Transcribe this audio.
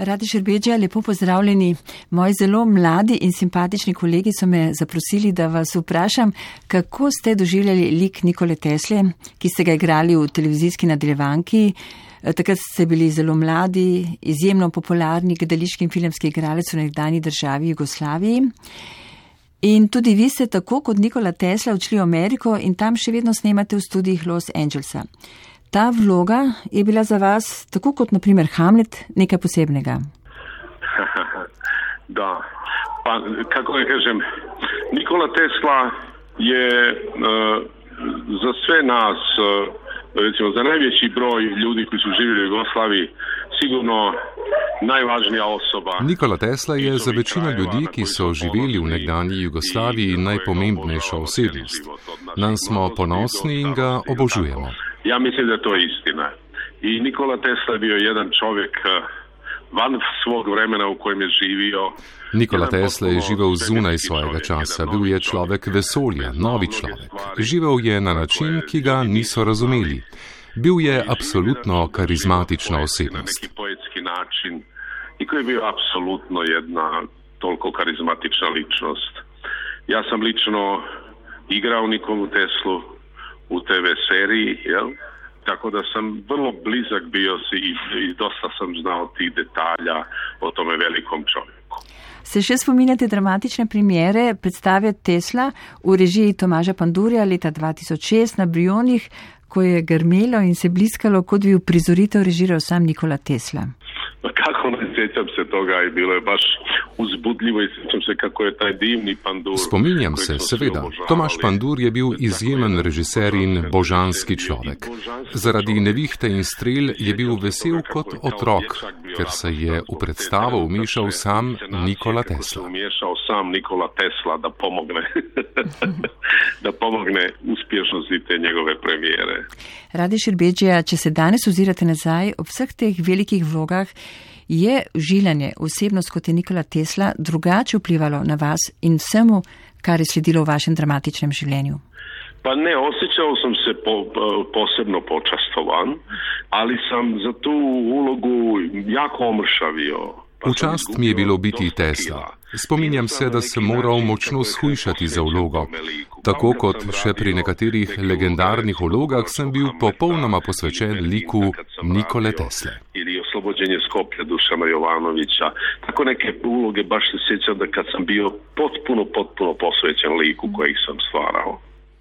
Radi Šerbeđa, lepo pozdravljeni. Moji zelo mladi in simpatični kolegi so me zaprosili, da vas vprašam, kako ste doživljali lik Nikole Tesle, ki ste ga igrali v televizijski nadaljevanki. Takrat ste bili zelo mladi, izjemno popularni gledališki in filmski igralec v nekdani državi Jugoslaviji. In tudi vi ste tako kot Nikola Tesla odšli v Ameriko in tam še vedno snemate v studijih Los Angelesa. Ta vloga je bila za vas, tako kot naprimer Hamlet, nekaj posebnega. da, pa kako je kažem, Nikola Tesla je uh, za sve nas, uh, recimo za najveći broj ljudi koji su živjeli u Jugoslaviji, sigurno najvažnija osoba. Nikola Tesla je za večino ljudi, ki so živeli v nekdanji Jugoslaviji, najpomembnejša osebnost. Nam smo ponosni in ga obožujemo. Ja mislim da to je istina. I Nikola Tesla je bio jedan čovjek eh, van svog vremena u kojem je živio. Nikola Tesla je živel zunaj svojega časa, bil je človek vesolja, novi človek. Živel je na način, ki ga niso razumeli. Bil je apsolutno karizmatična osebnost. način i koji je bio apsolutno jedna toliko karizmatična ličnost. Ja sam lično igrao Nikolu Teslu u TV seriji, jel? Tako da sam vrlo blizak bio si i, i dosta sam znao tih detalja o tome velikom čovjeku. Se še spominjate dramatične primere predstave Tesla v režiji Tomaža Pandurja leta 2006 na Brionih, ko je grmelo in se bliskalo, kot bi v prizoritev režiral sam Nikola Tesla? Kako ne sjećam se toga i bilo je baš uzbudljivo i sjećam se kako je taj divni pandur. Spominjam se, seveda. Tomaš Pandur je bil izjemen režiser in božanski človek. Zaradi nevihte in strel je bil vesel kot otrok, ker se je v predstavo umešal sam Nikola Tesla. Umešal sam Nikola Tesla da pomogne, da pomogne uspješnosti te njegove premijere. Radi Širbeđija, če se danes ozirate nazaj ob vseh teh velikih vlogah, je življenje, osebnost kot je Nikola Tesla, drugače vplivalo na vas in vsemu, kar je sledilo v vašem dramatičnem življenju? Pa ne, osjećao sam se po, posebno počastovan, ali sam za tu ulogu jako omršavio. V čast mi je bilo biti Tesla. Spominjam se, da sem moral močno shujšati za vlogo. Tako kot še pri nekaterih legendarnih vlogah sem bil popolnoma posvečen liku Nikole Tesle. Oslobođenje Skoplja Dušana Jovanovića. Tako neke uloge baš se sjećam da kad sam bio potpuno, potpuno posvećen liku kojih sam stvarao.